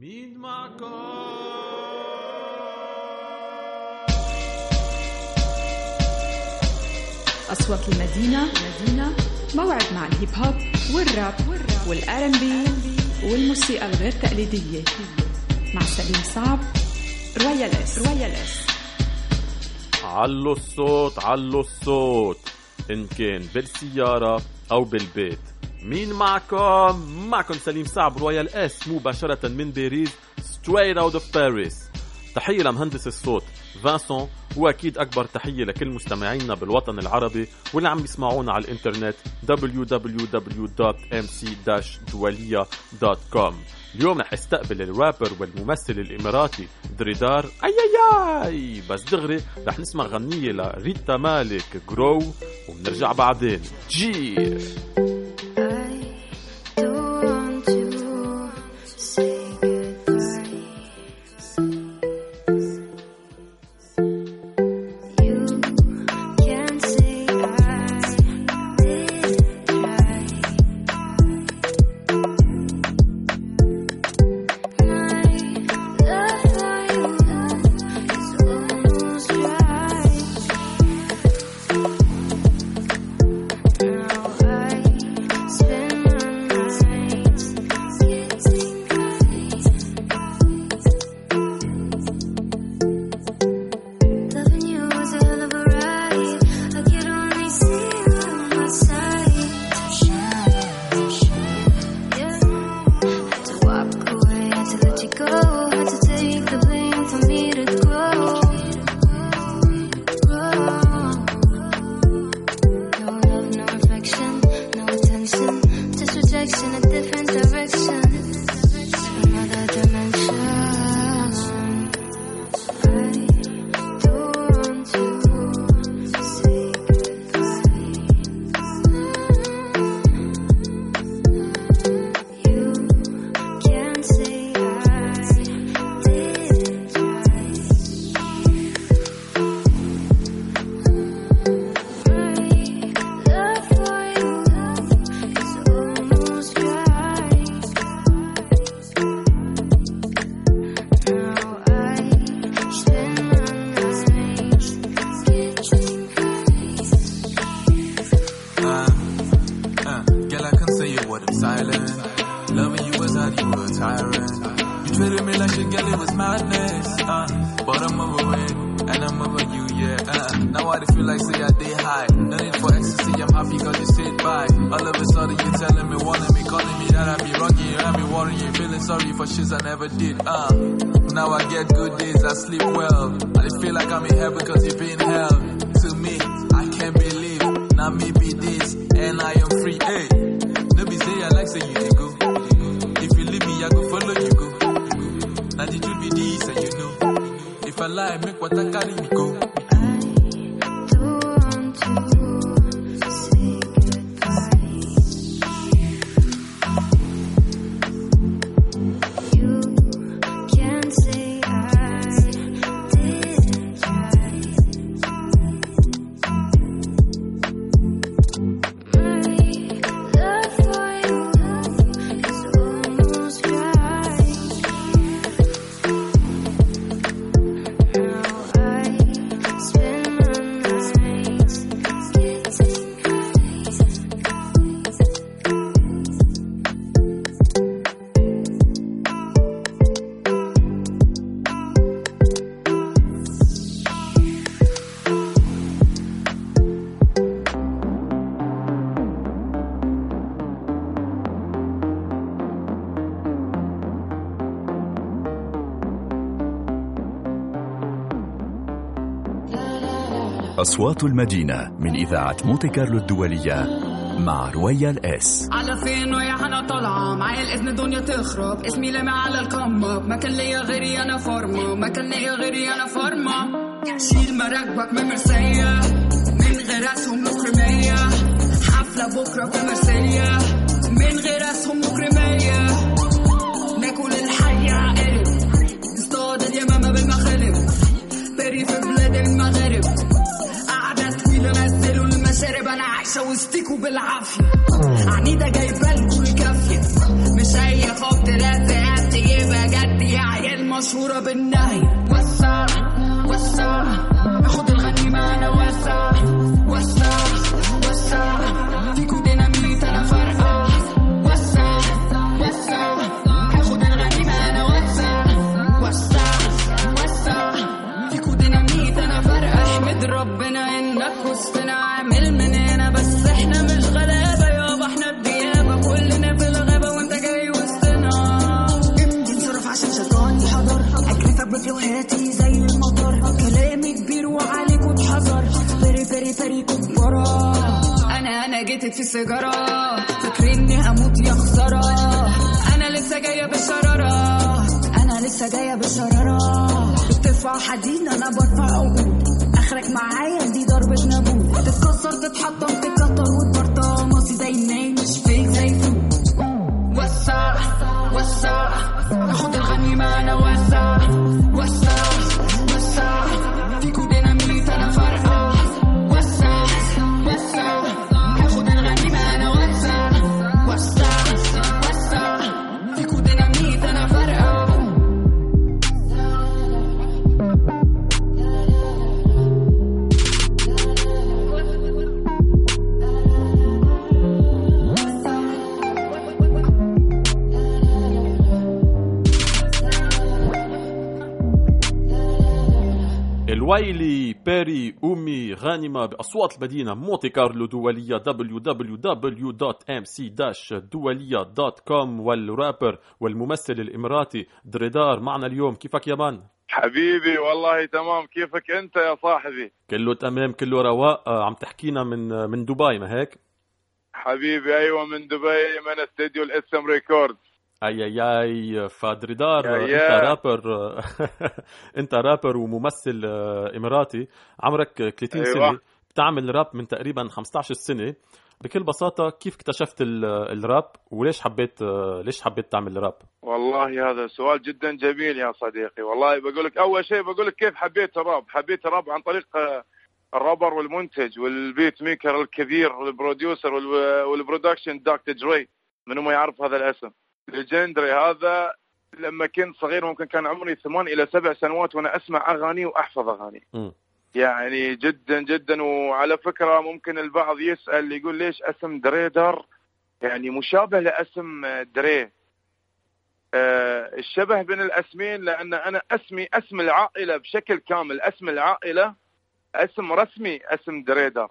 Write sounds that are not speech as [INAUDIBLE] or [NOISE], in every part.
مين معكم أصوات المدينة مدينة موعد مع ال hip hop وال rap وال R&B والموسيقى الغير تقليدية. مع سليم صعب Royal S. Royal S. علوا الصوت علوا الصوت. إن كان بالسيارة أو بالبيت. مين معكم؟ معكم سليم صعب Royal S مباشرة من باريس straight out of Paris. تحية لمهندس الصوت فانسون واكيد أكبر تحية لكل مستمعينا بالوطن العربي واللي عم يسمعونا على الإنترنت www.mc-doualiya.com اليوم رح أستقبل الرابر والممثل الإماراتي دريدار. أي أي أي! بس دغري رح نسمع غنية لريتا مالك جرو وبنرجع بعدين. جير أصوات المدينة من إذاعة مونتي كارلو الدولية مع رويال إس. على فين ويا أنا طالعة معايا الإذن الدنيا تخرب. اسمي لامع على الكم ما كان ليا غيري أنا فارما ما كان ليا غيري أنا فارما شيل مراكبك من مرسية. من غير أسهم حفلة بكرة في مرسية. وسطيكوا بالعافية. عنيدة جايبالكوا الكافية مش أي خط لا تجيبها جد يا عيال مشهورة بالنهي بأصوات المدينة مونتي كارلو دولية www.mc-doualiya.com والرابر والممثل الإماراتي دريدار معنا اليوم. كيفك يا man؟ حبيبي والله تمام. كيفك أنت يا صاحبي؟ كله تمام كله رواق. آه، عم تحكينا من من دبي ما هيك؟ حبيبي أيوه من دبي من استديو الإسم record اي اي اي فدريدار يا انت يا. رابر [LAUGHS] انت رابر وممثل آه، إماراتي. عمرك 30 أيوة. سنة. بتعمل راب من تقريبا 15 سنة. بكل بساطة كيف اكتشفت ال- الراب؟ وليش حبيت آه، ليش حبيت تعمل راب؟ والله هذا سؤال جدا جميل يا صديقي. والله بقول لك أول شيء بقول لك كيف حبيت الراب؟ حبيت الراب عن طريق آه، الرابر والمنتج وال beat maker الكبير وال producer وال- وال production دكتور دري مين ما يعرف هذا الاسم؟ legendary هذا لما كنت صغير ممكن كان عمري ثمان إلى سبع سنوات وأنا أسمع أغاني وأحفظ أغاني. مم. يعني جدا جدا وعلى فكرة ممكن البعض يسأل يقول ليش اسم دريدار؟ يعني مشابه لاسم دري. آه، الشبه بين الاسمين لأن أنا اسمي اسم العائلة بشكل كامل. اسم العائلة اسم رسمي اسم دريدار.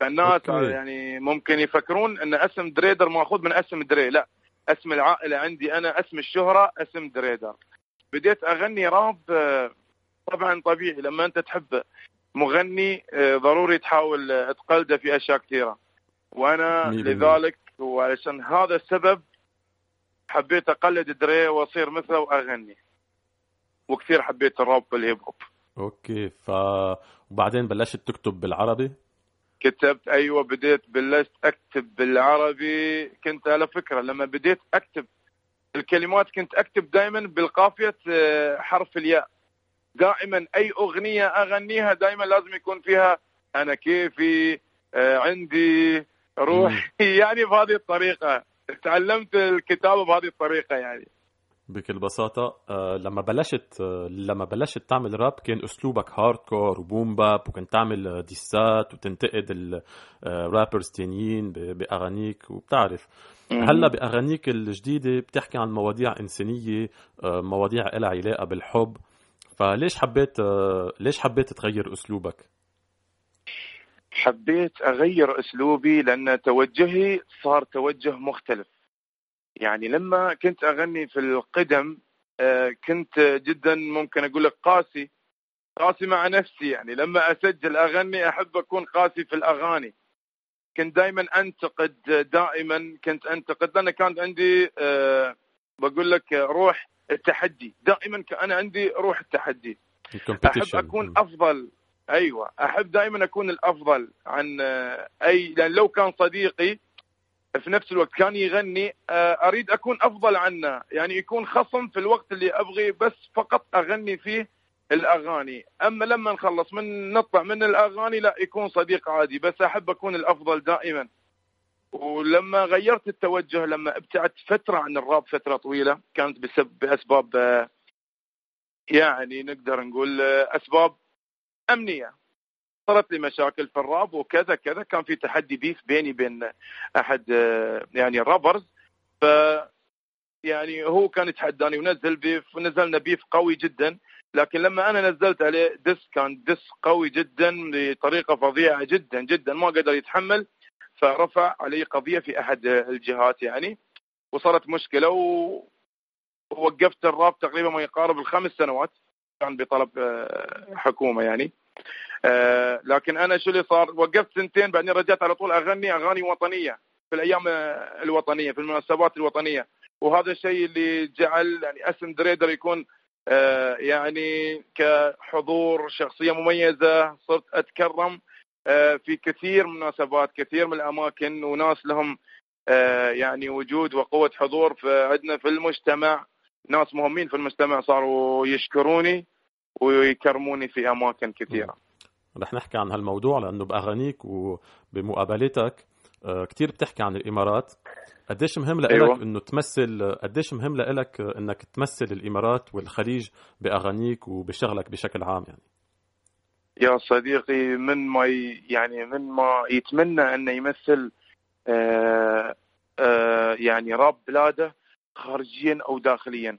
فالناس okay. يعني ممكن يفكرون إن اسم دريدار ماخوذ من اسم دري لا. اسم العائلة عندي أنا اسم الشهرة اسم دريدار. بديت أغني راب آه، طبعا طبيعي لما أنت تحب مغني آه، ضروري تحاول آه، تقلده في أشياء كثيرة. وأنا. لذلك وعلشان هذا السبب حبيت أقلد دري وأصير مثله وأغني. وكثير حبيت ال rap وال hip hop. okay ف وبعدين بلشت تكتب بالعربي؟ كتبت أيوه بديت بلشت أكتب بالعربي. كنت على فكرة لما بديت أكتب الكلمات كنت أكتب دائما بالقافية آه، حرف الياء. دائما أي أغنية أغنيها دائما لازم يكون فيها أنا كيفي آه، عندي روحي. [LAUGHS] يعني بهذه الطريقة. تعلمت الكتابة بهذه الطريقة يعني. بكل بساطة آه، لما بلشت آه، لما بلشت تعمل راب كان أسلوبك hardcore و boom bap وكنت تعمل آه، dissات وتنتقد ال rappers تانيين ب- بأغانيك وبتعرف. هلأ بأغانيك الجديدة بتحكي عن مواضيع إنسانية آه، مواضيع لها علاقة بالحب. فليش حبيت آه، ليش حبيت تغير أسلوبك؟ حبيت أغير أسلوبي لأن توجهي صار توجه مختلف. يعني لما كنت أغني في القدم آه، كنت جدا ممكن أقول لك قاسي قاسي مع نفسي. يعني لما أسجل أغني أحب أكون قاسي في الأغاني. كنت دائما أنتقد دائما كنت أنتقد لأن كانت عندي آه، بقول لك روح التحدي. دائما أنا عندي روح التحدي. أحب أكون أفضل. أيوه أحب دائما أكون الأفضل عن آه، أي لأن لو كان صديقي في نفس الوقت كان يغني آه، أريد أكون أفضل عنه يعني يكون خصم في الوقت اللي ابغي بس فقط أغني فيه الأغاني. أما لما نخلص من نطلع من الأغاني لا يكون صديق عادي بس أحب أكون الأفضل دائما. ولما غيرت التوجه لما ابتعدت فترة عن الراب فترة طويلة كانت بسبب بأسباب آه، يعني نقدر نقول آه، أسباب أمنية. صارت لي مشاكل في الراب وكذا كذا. كان في تحدي بيف بيني بين أحد آه، يعني الرابرز. ف يعني هو كان يتحداني ونزل بيف ونزلنا بيف قوي جدا. لكن لما أنا نزلت عليه دس كان دس قوي جدا بطريقة فظيعة جدا جدا ما قدر يتحمل. فرفع علي قضية في أحد الجهات يعني. وصارت مشكلة. ووقفت الراب تقريبا ما يقارب الخمس سنوات. كان بطلب آه، حكومة يعني. آه، لكن أنا شو اللي صار؟ وقفت سنتين بعدين رجعت على طول أغني أغاني وطنية في الأيام آه، الوطنية في المناسبات الوطنية. وهذا الشيء اللي جعل يعني اسم دريدر يكون يعني كحضور شخصية مميزة. صرت أتكرم في كثير من المناسبات كثير من الأماكن وناس لهم يعني وجود وقوة حضور. عندنا في المجتمع ناس مهمين في المجتمع صاروا يشكروني. ويكرموني في أماكن كثيرة. رح نحكي عن هالموضوع لأنه بأغانيك وبمقابلاتك آه، كثير بتحكي عن الإمارات. قديش مهم لك أيوة. إنه تمثل قديش مهم لك إنك تمثل الإمارات والخليج بأغانيك وبشغلك بشكل عام يعني؟ يا صديقي من ما يعني من ما يتمنى إنه يمثل آه آه يعني راب بلاده خارجيا أو داخليا.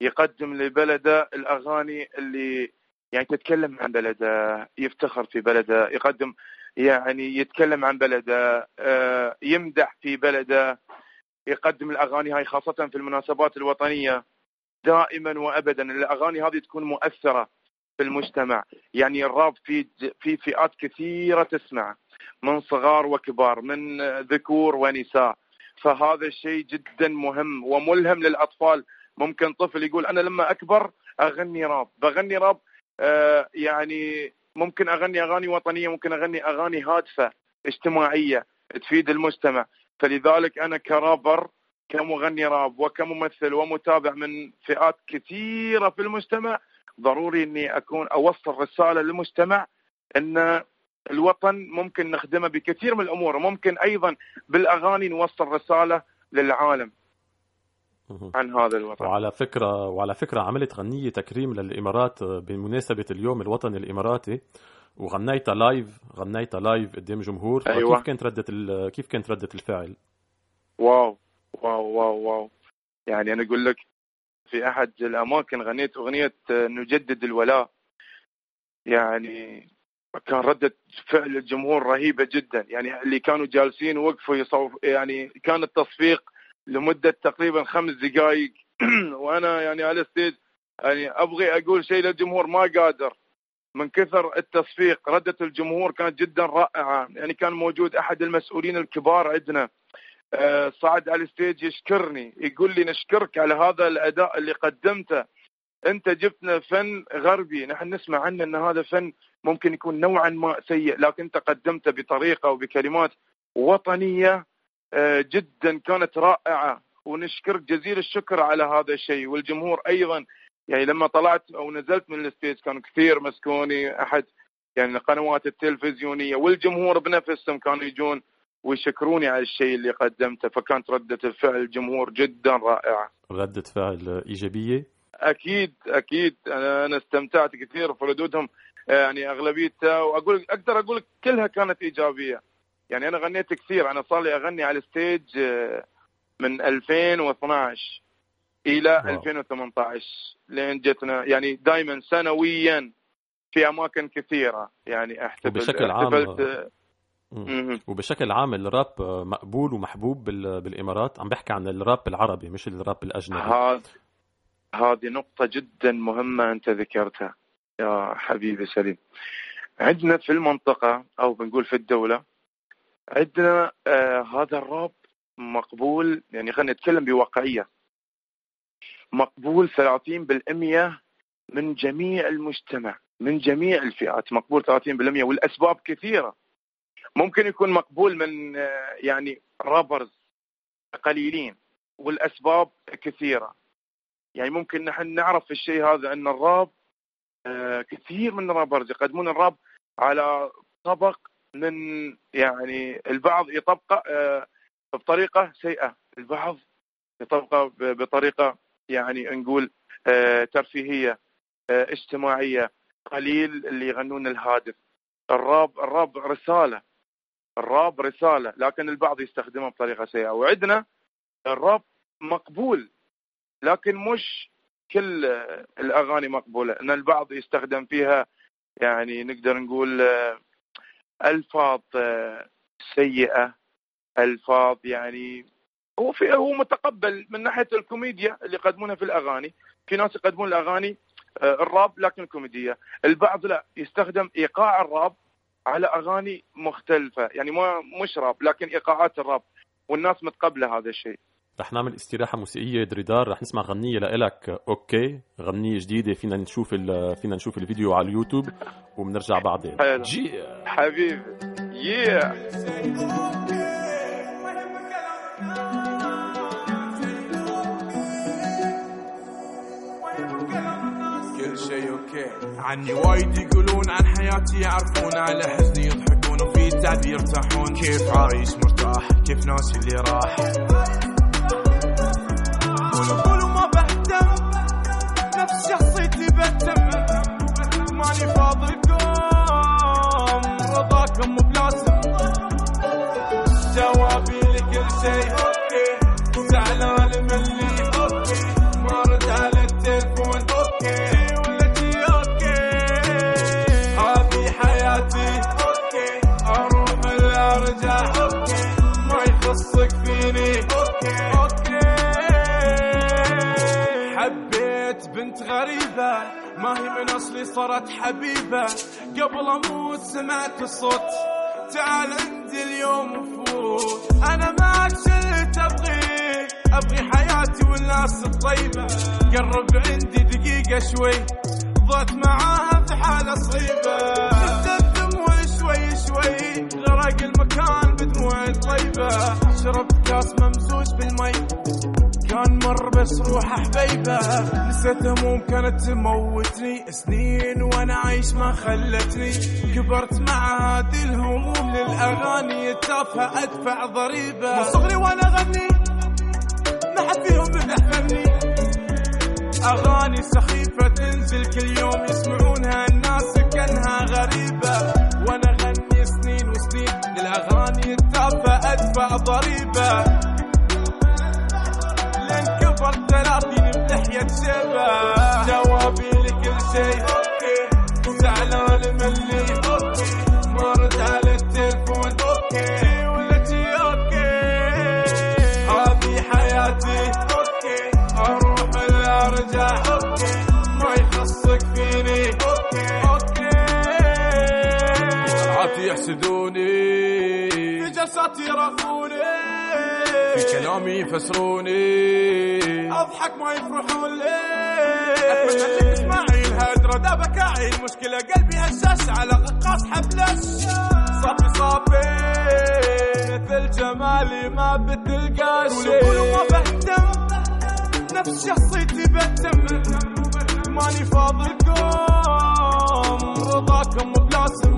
يقدم لبلده الأغاني اللي يعني تتكلم عن بلده يفتخر في بلده يقدم يعني يتكلم عن بلده آه، يمدح في بلده يقدم الأغاني هاي خاصة في المناسبات الوطنية دائما وابدا. الأغاني هذه تكون مؤثرة في المجتمع. يعني الراب في في فئات كثيرة تسمع من صغار وكبار من ذكور ونساء. فهذا الشيء جدا مهم وملهم للأطفال ممكن طفل يقول أنا لما أكبر أغني راب. بغني راب آه يعني ممكن أغني أغاني وطنية ممكن أغني أغاني هادفة اجتماعية تفيد المجتمع. فلذلك أنا كرابر كمغني راب وكممثل ومتابع من فئات كثيرة في المجتمع ضروري إني أكون أوصل رسالة للمجتمع إن الوطن ممكن نخدمه بكثير من الأمور. ممكن أيضا بالأغاني نوصل رسالة للعالم. عن هذا الوطن. وعلى فكره وعلى فكرة عملت غنية تكريم للإمارات بمناسبة اليوم الوطني الإماراتي. وغنيتها live غنيتها live قدام جمهور. أيوة. كيف كانت ردة كيف كانت ردة الفعل؟ Wow. Wow wow wow. يعني أنا أقول لك في أحد الأماكن غنيت أغنية نجدد الولاء. يعني كان ردة فعل الجمهور رهيبة جدا. يعني اللي كانوا جالسين وقفوا يصوف يعني كان التصفيق لمدة تقريبا خمس دقائق [CLEARS THROAT] وأنا يعني على ال stage يعني أبغي أقول شيء للجمهور ما قادر. من كثر التصفيق ردة الجمهور كانت جدا رائعة. يعني كان موجود أحد المسؤولين الكبار عندنا. آه، صعد على ال stage يشكرني يقول لي نشكرك على هذا الأداء اللي قدمته. أنت جبتنا فن غربي. نحن نسمع عنه إن هذا فن ممكن يكون نوعا ما سيء لكن أنت قدمته بطريقة وبكلمات وطنية آه، جدا كانت رائعة ونشكرك جزيل الشكر على هذا الشيء والجمهور أيضا يعني لما طلعت أو نزلت من ال stage كانوا كثير مسكوني أحد يعني القنوات التلفزيونية والجمهور بنفسهم كانوا يجون ويشكروني على الشيء اللي قدمته فكانت ردة الفعل الجمهور جدا رائعة. ردة فعل إيجابية؟ أكيد أكيد أنا أنا استمتعت كثير في ردودهم يعني أغلبيتها وأقول أقدر أقول كلها كانت إيجابية يعني أنا غنيت كثير أنا صار لي أغني على ال stage آه، من 2012 إلى wow. 2018 لين جتنا يعني دائما سنويا في أماكن كثيرة يعني احتفل بشكل عام احتفلت وبشكل عام الراب مقبول ومحبوب بالإمارات. عم بحكي عن الراب العربي مش الراب الأجنبي. هذه هذه نقطة جدا مهمة أنت ذكرتها يا حبيبي سليم. عندنا في المنطقة أو بنقول في الدولة عندنا آه هذا الراب مقبول يعني خلينا نتكلم بواقعية. مقبول 30% من جميع المجتمع من جميع الفئات. مقبول 30% والأسباب كثيرة. ممكن يكون مقبول من آه يعني رابرز قليلين والأسباب كثيرة. يعني ممكن نحن نعرف الشيء هذا أن الراب آه، كثير من الرابرز يقدمون الراب على طبق من يعني البعض يطبقه آه، بطريقة سيئة، البعض يطبقه بطريقة يعني نقول آه، ترفيهية آه، اجتماعية. قليل اللي يغنون الهادف. الراب الراب رسالة. الراب رسالة لكن البعض يستخدمها بطريقة سيئة. وعندنا الراب مقبول لكن مش كل الأغاني مقبولة. إن البعض يستخدم فيها يعني نقدر نقول ألفاظ آه، سيئة. ألفاظ يعني هو في هو متقبل من ناحية الكوميديا اللي يقدمونها في الأغاني. في ناس يقدمون الأغاني آه، الراب لكن كوميديه البعض لا يستخدم إيقاع الراب على أغاني مختلفة. يعني ما مش راب لكن إيقاعات الراب والناس متقبلة هذا الشيء. رح نعمل استراحة موسيقية دريدار رح نسمع غنية لإلك. okay؟ غنية جديدة فينا نشوف فينا نشوف الفيديو على اليوتيوب وبنرجع بعدين. حلو. جي. حبيبي. Yeah. كل شيء okay. عني وايد يقولون عن حياتي يعرفون على حزني يضحكون وفي تعبي يرتاحون كيف عايش مرتاح؟ كيف ناسي اللي راح؟ شيء okay زعلان مني okay ما رد على التلفون okay ولدي okay هذه حياتي okay أروح ولا ارجع okay ما يخصك فيني okay okay حبيت بنت غريبة ما هي من اصلي صارت حبيبة قبل أموت سمعت الصوت تعال عندي اليوم وفوت أنا معك اللي تبغيه أبغي حياتي والناس الطيبة. قرب عندي دقيقة شوي. ضعت معاها في حالة صعيبة. كتبت دموع شوي شوي. غرق المكان بدموع طيبة. شربت كاس ممزوج بالمي. بس روح حبيبة. نسيت هموم كانت تموتني. سنين وأنا عايش ما خلتني. كبرت مع هذه الهموم للأغاني. التافهة أدفع ضريبة. من صغري وأنا أغني ما حد فيهم مدح فني أغاني سخيفة تنزل كل يوم. يسمعونها الناس كأنها غريبة. وأنا أغني سنين وسنين للأغاني. التافهة أدفع ضريبة. شباب جوابي لكل شيء. أوكي زعلان okay ما رد على التلفون okay ولدي okay هذه حياتي. okay أروح ولا أرجع. okay ما يخصك فيني. okay. okay طلعاتي يحسدوني. في جلساتي يراقبوني في كلامي يفسروني أضحك ما يفرحون لي اتمنى انك تسمعي الهدرة ده بكاعي المشكلة قلبي هشاش على غقاص حبلش. صافي صافي مثل جمالي ما بتلقاش. قولوا ما بهتم نفس شخصيتي بهتم. ماني فاضلكم رضاكم بلاسم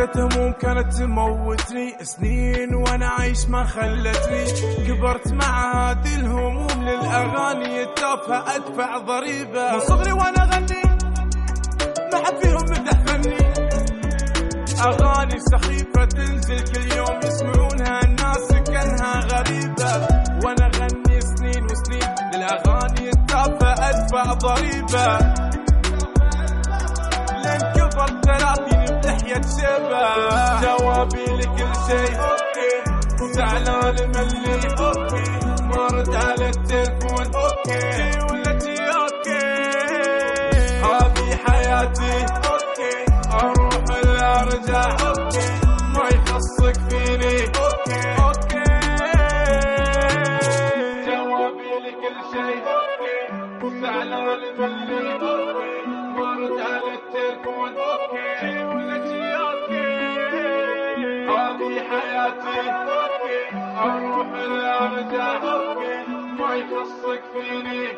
نسيت هموم كانت تموتني. سنين وأنا عايش ما خلتني. كبرت مع هذه الهموم للأغاني. التافهه أدفع ضريبة. من صغري وأنا أغني. ما حد فيهم مدح فني. أغاني سخيفة تنزل كل يوم. يسمعونها الناس كأنها غريبة. وأنا أغني سنين وسنين للأغاني. التافهه أدفع ضريبة. جوابي لكل شيء. okay. زعلان okay. ما رد على التلفون okay. ولدي okay. هذه حياتي. okay. أروح ولا أرجع. okay. ما يخصك فيني. okay. جوابي لكل شيء. زعلان مني حياتي أروح ولا ارجع أوكي ما يخصك فيني.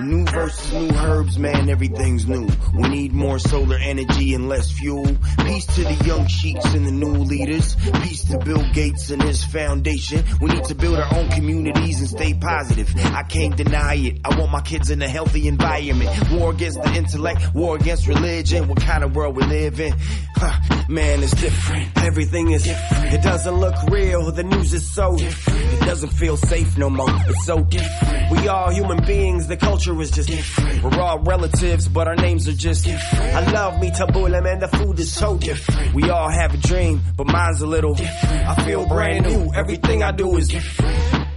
New verses, new herbs, man, everything's new. We need more solar energy and less fuel. Peace to the young sheiks and the new leaders. Peace to Bill Gates and his foundation. We need to build our own communities and stay positive. I can't deny it. I want my kids in a healthy environment. War against the intellect, war against religion. What kind of world we live in? Huh, man, it's different. Everything is different. It doesn't look real. The news is so different. It doesn't feel safe no more. It's so different. We all human beings. The culture is just different. We're all relatives, but our names are just different. I love me tabula, man. The food is so different. We all have a dream, but mine's a little different. I feel brand new. Everything I do is different.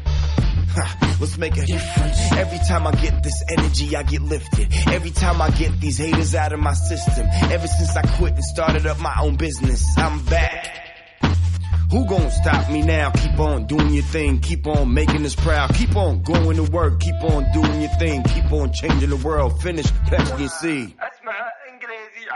[LAUGHS] Let's make a difference. Every time I get this energy, I get lifted. Every time I get these haters out of my system. Ever since I quit and started up my own business, I'm back. Who gon' stop me now? Keep on doing your thing. Keep on making us proud. Keep on going to work. Keep on doing your thing. Keep on changing the world. Finish pledging your seed.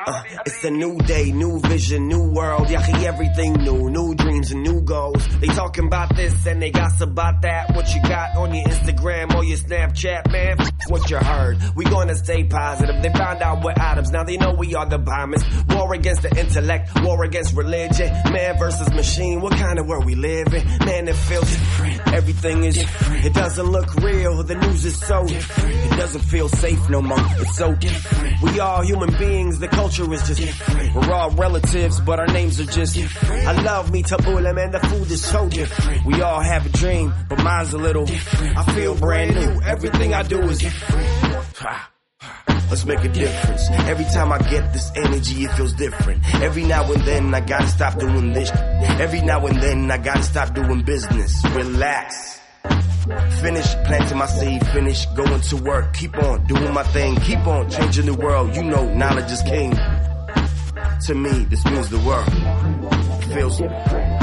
Uh, it's a new day, new vision, new world. Yahi, everything new, new dreams and new goals. They talking about this and they gossip about that. What you got on your Instagram or your Snapchat, man? What you heard? We gonna stay positive. They found out we're atoms. Now they know we are the bombers. War against the intellect, war against religion. Man versus machine. What kind of world we live in? Man, it feels different. Everything is different. It doesn't look real. The news is so different. It doesn't feel safe no more. It's so different. We all human beings. The culture is just different. We're all relatives, but our names are just different. I love me tabula, man. The food is so different. We all have a dream, but mine's a little different. I feel brand new. Everything I do is different. [SIGHS] Let's make a difference. Every time I get this energy, it feels different. Every now and then, I gotta stop doing this. Every now and then, I gotta stop doing business. Relax. Finish planting my seed, finish going to work. Keep on doing my thing, keep on changing the world. You know, knowledge is king. To me, this means the world. Feels different.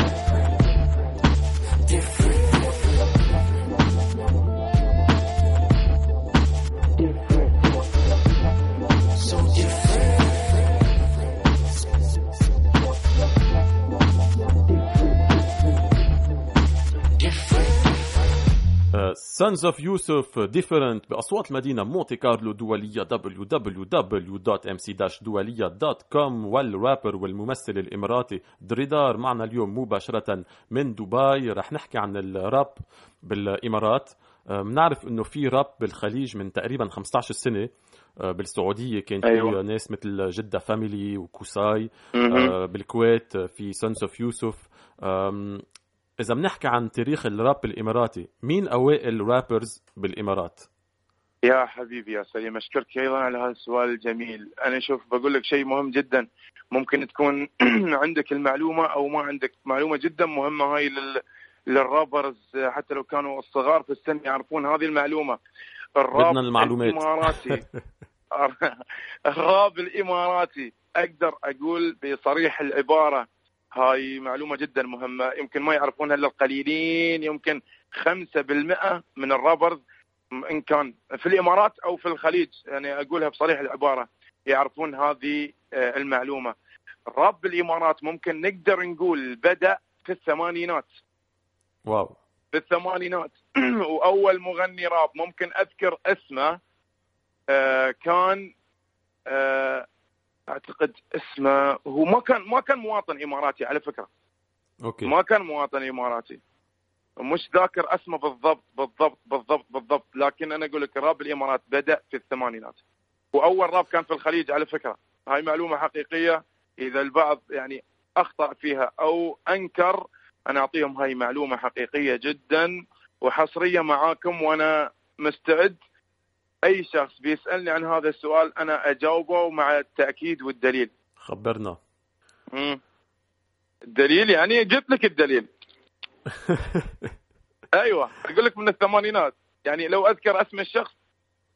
Sons of Yusuf Different بأصوات المدينة مونتي كارلو دولية www.mc-doualiya.com والرابر والممثل الإماراتي دريدار معنا اليوم مباشرة من دبي رح نحكي عن الراب بالإمارات بنعرف إنه في راب بالخليج من تقريبا 15 سنة آه، بالسعودية كان في أيوة. ناس مثل جدة Family وقصي. آه، بالكويت في Sons of Yusuf إذا بنحكي عن تاريخ الراب الاماراتي مين أوائل رابرز بالإمارات؟ يا حبيبي يا سليم أشكرك أيضا على هذا السؤال الجميل. أنا شوف بقول لك شيء مهم جدا. ممكن تكون [CLEARS THROAT] عندك المعلومة أو ما عندك معلومة جدا مهمة هاي لل للرابرز حتى لو كانوا الصغار في السن يعرفون هذه المعلومة. الراب بدنا المعلومات. الإماراتي. [LAUGHS] الراب الإماراتي أقدر أقول بصريح العبارة هاي معلومة جدا مهمة. يمكن ما يعرفونها إلا القليلين. يمكن 5% من الرابرز إن كان في الإمارات أو في الخليج. يعني أقولها بصريح العبارة. يعرفون هذه آه، المعلومة. الراب بالامارات ممكن نقدر نقول بدأ في الثمانينات. واو. في الثمانينات. [CLEARS THROAT] وأول مغني راب ممكن أذكر اسمه آه، كان آه، أعتقد اسمه هو ما كان ما كان مواطن إماراتي على فكرة. أوكي. ما كان مواطن إماراتي. مش ذاكر اسمه بالضبط بالضبط بالضبط بالضبط لكن أنا أقول لك الراب بالامارات بدأ في الثمانينات. وأول راب كان في الخليج على فكرة. هاي معلومة حقيقية. إذا البعض يعني أخطأ فيها أو أنكر أنا أعطيهم هاي معلومة حقيقية جدا وحصرية معاكم وأنا مستعد أي شخص بيسألني عن هذا السؤال أنا أجاوبه مع التأكيد والدليل. خبرنا. مم. الدليل يعني جبت لك الدليل. [LAUGHS] أيوه أقول لك من الثمانينات. يعني لو أذكر اسم الشخص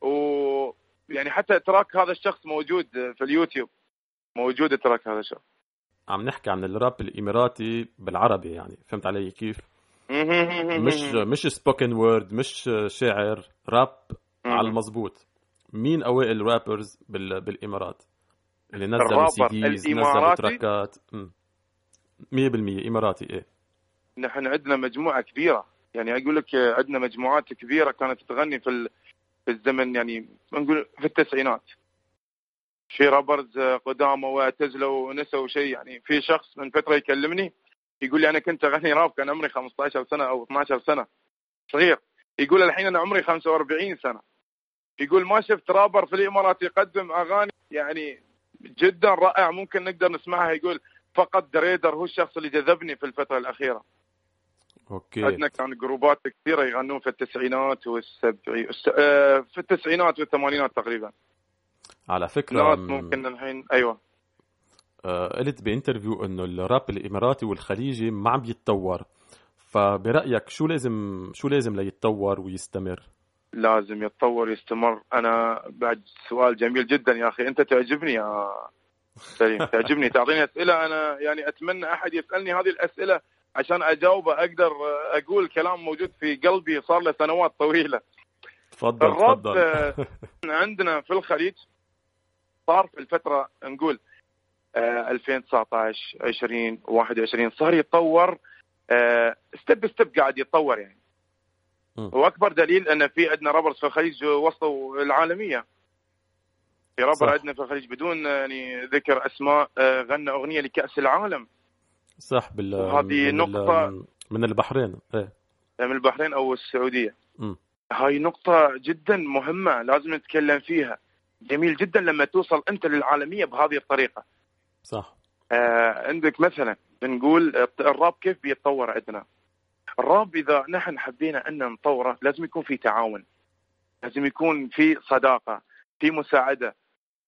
و يعني حتى تراك هذا الشخص موجود في اليوتيوب. موجود تراك هذا الشخص. عم نحكي عن الراب الإماراتي بالعربي يعني. فهمت علي كيف؟ مش مش spoken word مش شعر راب على المضبوط. مين أوائل rappers بال... بالإمارات؟ اللي نزلوا CDs نزلوا؟ تراكات مم. 100% إماراتي إيه. نحن عندنا مجموعة كبيرة. يعني أقول لك عندنا مجموعات كبيرة كانت تغني في ال... في الزمن يعني نقول في التسعينات. في rappers قدامى واعتزلوا ونسوا شيء. يعني في شخص من فترة يكلمني يقول لي أنا كنت أغني راب كان عمري 15 سنة أو 12 سنة. صغير. يقول الحين أنا عمري 45 سنة. يقول ما شفت رابر في الإمارات يقدم أغاني يعني جدا رائع ممكن نقدر نسمعها. يقول فقط دريدار هو الشخص اللي جذبني في الفترة الأخيرة. okay. عندنا كان جروبات كثيرة يغنون في التسعينات والسبعينات آه، في التسعينات والثمانينات تقريبا. على فكرة ممكن الحين أيوه. آه، قلت بانترفيو إنه الراب الإماراتي والخليجي ما عم يتطور فبرأيك شو لازم شو لازم ليتطور ويستمر؟ لازم يتطور يستمر. أنا بعد سؤال جميل جدا يا أخي. أنت تعجبني يا سليم. تعجبني. تعطيني أسئلة. أنا يعني أتمنى أحد يسألني هذه الأسئلة عشان أجاوبه. أقدر أقول كلام موجود في قلبي. صار له سنوات طويلة. تفضل تفضل. آه، عندنا في الخليج صار في الفترة نقول آه، 2019 20 21 صار يتطور step step قاعد يتطور يعني. وأكبر دليل أن في عندنا rappers في الخليج وصلوا العالمية. في رابر. عندنا في الخليج بدون يعني ذكر أسماء آه، غنى أغنية لكأس العالم. صح بال ال- نقطة- من البحرين. إيه. من البحرين أو السعودية. مم. هاي نقطة جدا مهمة لازم نتكلم فيها. جميل جدا لما توصل أنت للعالمية بهذه الطريقة. صح. آه عندك مثلا بنقول الراب كيف بيتطور عندنا؟ الراب إذا نحن حبينا أن نطوره لازم يكون في تعاون لازم يكون في صداقة في مساعدة.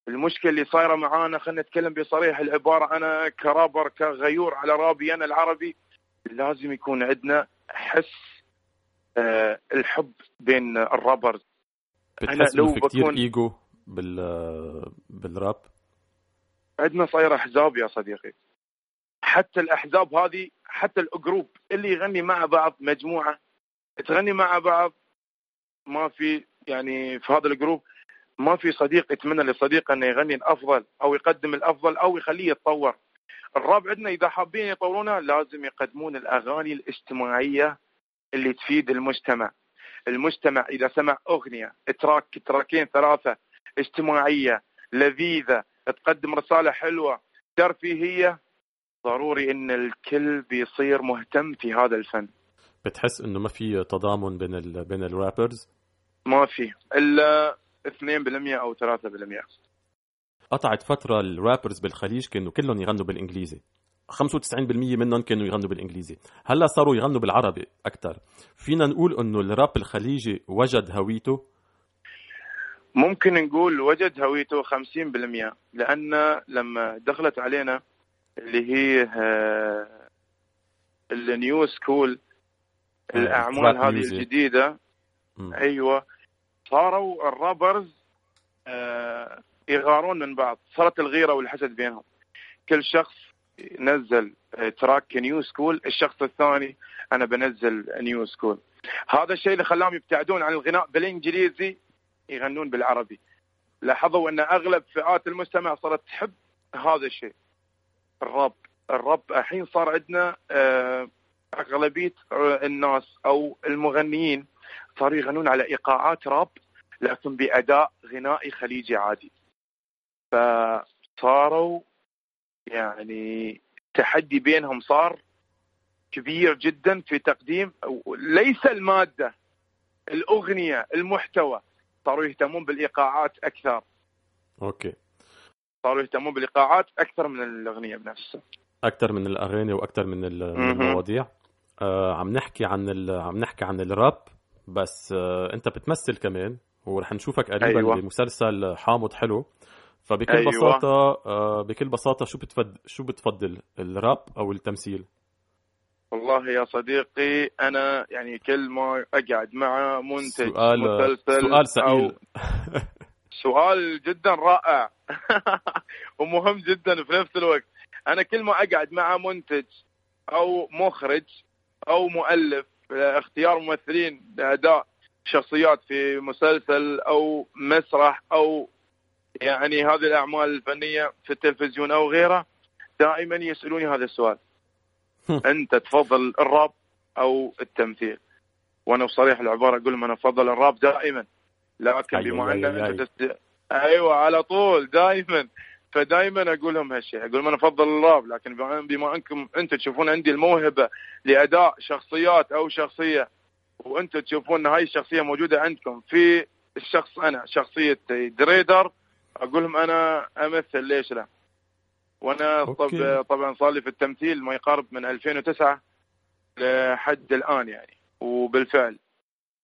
المشكلة اللي صايرة معانا خلينا نتكلم بصريح العبارة أنا كرابر كغيور على رابي أنا العربي. لازم يكون عندنا حس آه الحب بين ال rappers بتحس لو في كثير بكون- إيجو بال بالراب؟ عندنا صايرة احزاب يا صديقي. حتى الأحزاب هذه حتى ال group اللي يغني مع بعض مجموعة تغني مع بعض ما في يعني في هذا ال group ما في صديق يتمنى لصديقه انه يغني الأفضل أو يقدم الأفضل أو يخليه يتطور. الراب عندنا إذا حابين يطورونها لازم يقدمون الأغاني الاجتماعيه اللي تفيد المجتمع. المجتمع إذا سمع أغنية تراك تراكين ثلاثة اجتماعية لذيذة تقدم رسالة حلوة ترفيهية ضروري إن الكل بيصير مهتم في هذا الفن. بتحس إنه ما في تضامن بين ال... بين الرابرز ما في إلا 2% أو 3% قطعت فترة ال rappers بالخليج كانوا كلهم يغنوا بالإنجليزي. 95% منهم كانوا يغنوا بالإنجليزي. هلأ صاروا يغنوا بالعربي أكثر فينا نقول إنه الراب الخليجي وجد هويته؟ ممكن نقول وجد هويته 50% لأن لما دخلت علينا اللي هي آه، ال new school الأعمال trap هذه. الجديدة. أيوه. صاروا ال rappers آه، يغارون من بعض. صارت الغيرة والحسد بينهم. كل شخص نزل آه، track new school الشخص الثاني أنا بنزل new school هذا الشيء اللي خلاهم يبتعدون عن الغناء بالإنجليزي يغنون بالعربي. لاحظوا أن أغلب فئات المجتمع صارت تحب هذا الشيء. الراب الراب الحين صار عندنا آه، أغلبية الناس أو المغنيين صاروا يغنون على إيقاعات راب لكن بأداء غنائي خليجي عادي. فصاروا يعني التحدي بينهم صار كبير جدا في تقديم ليس المادة الأغنية المحتوى صاروا يهتمون بالإيقاعات أكثر. أوكي. صاروا يهتمون بالايقاعات أكثر من الأغنية بنفسها أكثر من الأغاني وأكثر من. المواضيع آه عم نحكي عن. عم نحكي عن الراب بس آه أنت بتمثل كمان ورح نشوفك قريبا أيوة. بمسلسل حامض حلو فبكل أيوة. بساطة آه بكل بساطة شو بتفضل شو بتفضل الراب أو التمثيل والله يا صديقي أنا يعني كل ما أقعد مع منتج سؤال مسلسل سؤال أو سئيل [LAUGHS] سؤال جدا رائع [LAUGHS] ومهم جدا في نفس الوقت. أنا كل ما أقعد مع منتج أو مخرج أو مؤلف اختيار ممثلين لاداء شخصيات في مسلسل أو مسرح أو يعني هذه الأعمال الفنية في التلفزيون أو غيره دائما يسألوني هذا السؤال. [LAUGHS] أنت تفضل الراب أو التمثيل؟ وأنا بصريح العبارة أقول لهم أنا أفضل الراب دائما. لكن بما أن أنت. أيوه على طول دائما فدائما أقول لهم هالشيء. أقول لهم أنا أفضل الراب لكن بما, انكم أنتم تشوفون عندي الموهبة لأداء شخصيات أو شخصية وأنتم تشوفون إن هاي الشخصية موجودة عندكم في الشخص أنا شخصية دريدر أقول لهم أنا أمثل ليش لا؟ وأنا. طب طبعا صار لي في التمثيل ما يقارب من 2009 لحد الآن يعني. وبالفعل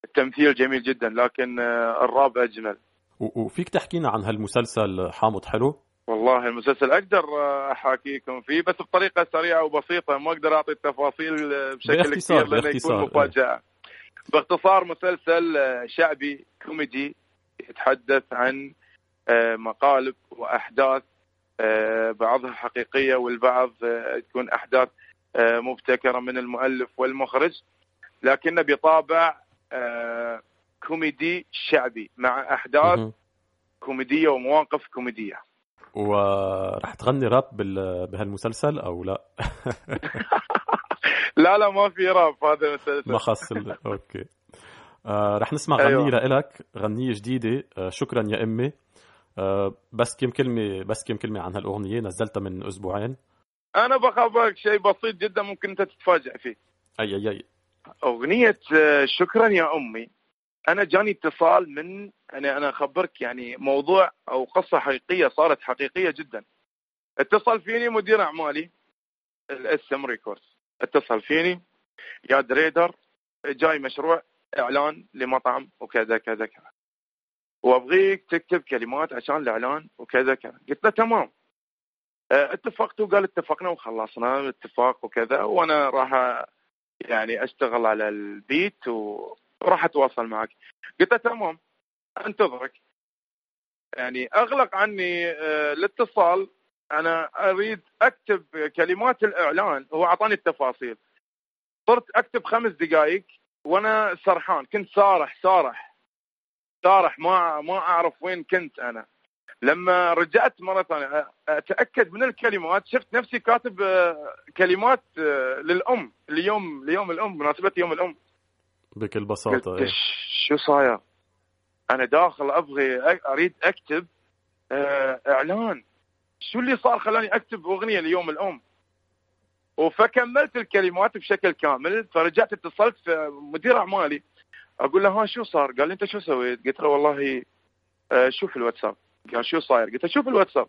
التمثيل جميل جدا لكن آه، الراب أجمل. وفيك تحكينا عن هالمسلسل حامض حلو؟ والله المسلسل أقدر أحاكيكم فيه بس بطريقة سريعة وبسيطة ما أقدر أعطي التفاصيل بشكل كثير لأنه يكون إيه. مفاجأة. باختصار مسلسل شعبي كوميدي يتحدث عن آه، مقالب وأحداث آه، بعضها حقيقية والبعض آه، تكون أحداث مبتكرة من المؤلف والمخرج. لكنه بطابع كوميدي شعبي مع أحداث مهم. كوميدية ومواقف كوميدية. ورح تغني راب بال- بهالمسلسل أو لا؟ [LAUGHS] لا لا ما في راب هذا المسلسل. ما خص ال- [LAUGHS] okay. آه رح نسمع أيوة. غنية لإلك غنية جديدة. آه شكرا يا أمي. آه بس كم كلمة بس كم كلمة عن هالأغنية نزلتها من أسبوعين. أنا بخبرك شيء بسيط جدا ممكن أنت تتفاجئ فيه. أي أي أي. أغنية آه، شكرا يا أمي. أنا جاني اتصال من أنا أنا أخبرك يعني موضوع أو قصة حقيقية صارت حقيقية جدا. اتصل فيني مدير أعمالي الاسم ريكوردز اتصل فيني يا دريدار جاي مشروع إعلان لمطعم وكذا كذا كذا. وابغيك تكتب كلمات عشان الإعلان وكذا كذا. قلت له تمام. أه، اتفقت وقال اتفقنا وخلصنا الاتفاق وكذا وأنا راح يعني أشتغل على البيت وراح أتواصل معك. قلت له تمام أنتظرك. يعني أغلق عني آه، الاتصال. أنا أريد أكتب كلمات الإعلان هو أعطاني التفاصيل. صرت أكتب خمس دقائق وأنا سرحان. كنت سارح سارح سارح ما ما أعرف وين كنت أنا. لما رجعت مرة ثانية أتأكد من الكلمات. شفت نفسي كاتب آه، كلمات آه، للأم ليوم ليوم الأم مناسبه يوم الأم. بكل قلت بساطة إيه. "ش- شو صاير؟ أنا داخل أبغي أريد أكتب آه، إعلان شو اللي صار خلاني أكتب أغنية ليوم الأم؟ فكملت الكلمات بشكل كامل فرجعت اتصلت في مدير أعمالي أقول له ها شو صار؟ قال لي أنت شو سويت؟ قلت له والله آه، شوف الواتساب قال شو صاير؟ قلت له شوف الواتساب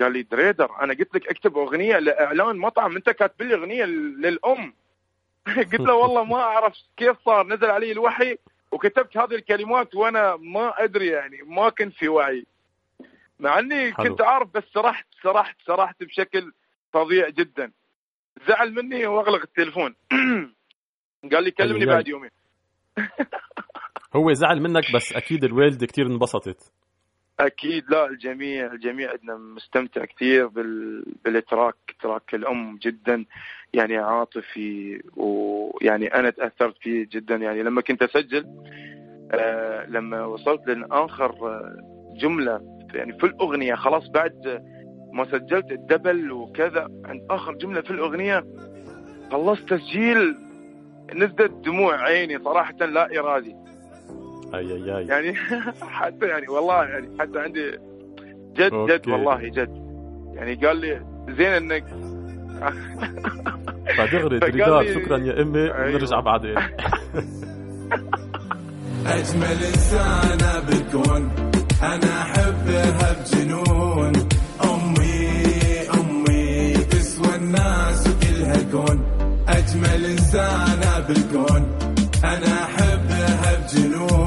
قال لي دريدر أنا قلت لك أكتب أغنية لإعلان مطعم أنت كاتب لي أغنية للأم [LAUGHS] قلت له والله ما أعرف كيف صار. نزل علي الوحي وكتبت هذه الكلمات وأنا ما أدري يعني ما كنت في وعي. مع إني حلو. كنت عارف بس سرحت سرحت سرحت بشكل فظيع جدا. زعل مني وأغلق التليفون. [CLEARS THROAT] قال لي كلمني بعد يومين. [LAUGHS] هو زعل منك بس أكيد الوالدة كتير انبسطت. أكيد لا الجميع الجميع عندنا مستمتع كثير بال... بالتراك تراك الأم جدا يعني عاطفي ويعني أنا تأثرت فيه جدا. يعني لما كنت أسجل آه لما وصلت لاخر آه، جملة يعني في الأغنية خلاص بعد ما سجلت ال double وكذا عند آخر جملة في الأغنية خلصت تسجيل نزلت دموع عيني صراحة لا إرادي. أي أي أي. يعني [LAUGHS] حتى يعني والله يعني حتى عندي جد okay. جد والله جد. يعني قال لي زين إنك [LAUGHS] فدغري لي- شكرا يا أمي أيوة. ونرجع بعدين. [LAUGHS] أجمل إنسانة بالكون أنا أحبها بجنون أمي أمي تسوى الناس وكلها الكون أجمل إنسانة بالكون أنا أحبها بجنون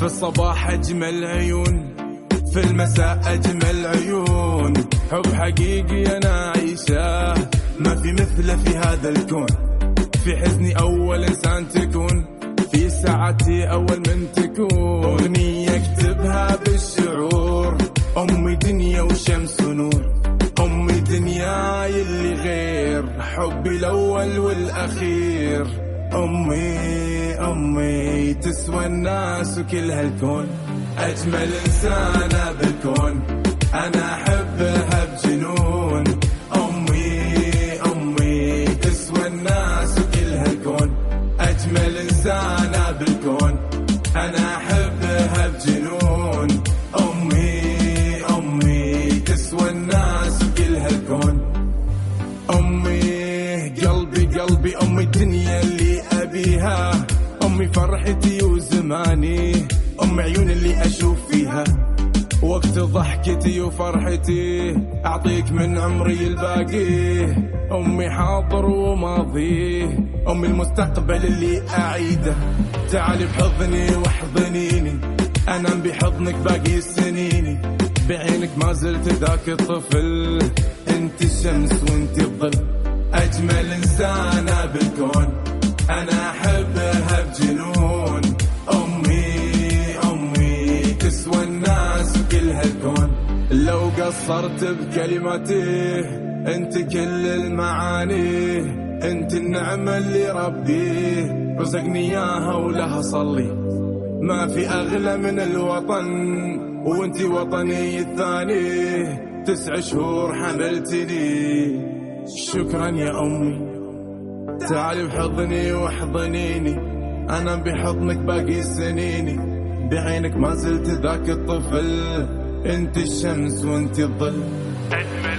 في الصباح أجمل عيون في المساء أجمل عيون. حب حقيقي أنا عيشاه ما في مثله في هذا الكون. في حزني أول إنسان تكون في ساعتي أول من تكون. أغنية أكتبها بالشعور أمي دنيا وشمس ونور. أمي دنياي اللي غير حبي الأول والأخير. أمي أمي تسوى الناس وكل هالكون. أجمل إنسانة بالكون. أنا أحبها بجنون. ضحكتي وفرحتي أعطيك من عمري الباقي. أمي حاضر وماضي. أمي المستقبل اللي أعيده. تعالي بحضني واحضنيني. أنام بحضنك باقي السنيني بعينك ما زلت ذاك الطفل. أنت الشمس وأنت الظل. أجمل إنسانة بالكون. أنا أحبها بجنون. قصرت بكلمته انت كل المعاني انت النعمة اللي ربيه رزقني إياها ولها صلي. ما في أغلى من الوطن وانت وطني الثاني. تسع شهور حملتني. شكرا يا أمي. تعالي بحضني واحضنيني. أنا بحضنك باقي سنيني. بعينك ما زلت ذاك الطفل. انت الشمس وانت الظل اجمل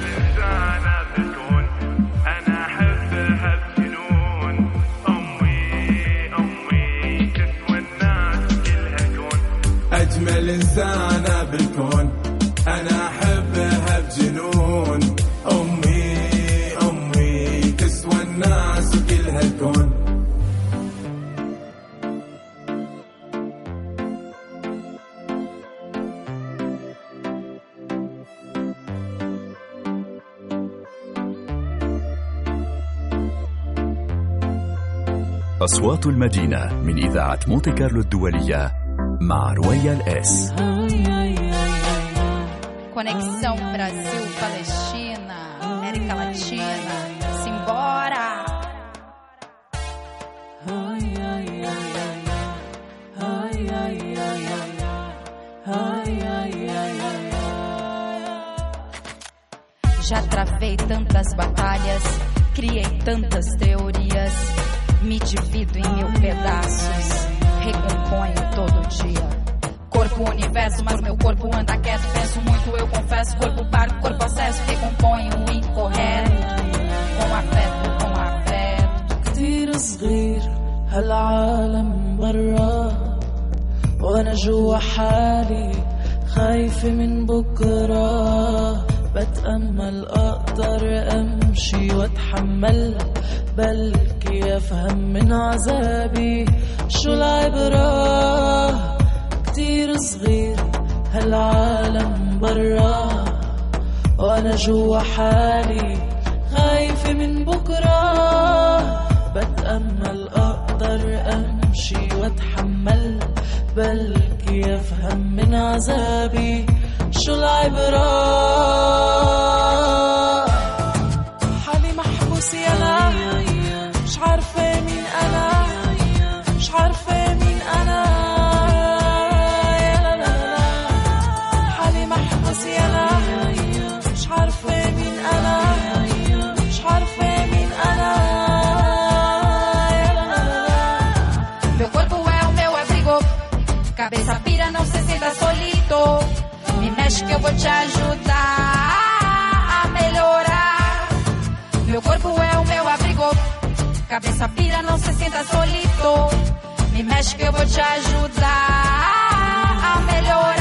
أصوات المدينة من إذاعة مونتي كارلو الدولية مع رويال اس Conexão Brasil-Palestina, América Latina, simbora! Já travei tantas batalhas, criei tantas teorias me divido em mil pedaços, recomponho todo dia. Corpo, universo, mas meu corpo anda quieto. Penso muito, eu confesso. Corpo paro, corpo acesso, recomponho o incorreto. Com afeto, com afeto. كتير صغير هالعالم برا وانا جوا حالي خايفة من بكرة بتأمل أقدر أمشي وأتحمل بلكي أفهم من عذابي. شو العبرة؟ كتير صغير هالعالم برا. وأنا جوا حالي خايفة من بكرة. بتأمل أقدر أمشي وأتحمل بلكي أفهم من عذابي. شو العبرة؟ Vou te ajudar a melhorar. Meu corpo é o meu abrigo. Cabeça pira, não se sinta solito. Me mexe que eu vou te ajudar a melhorar.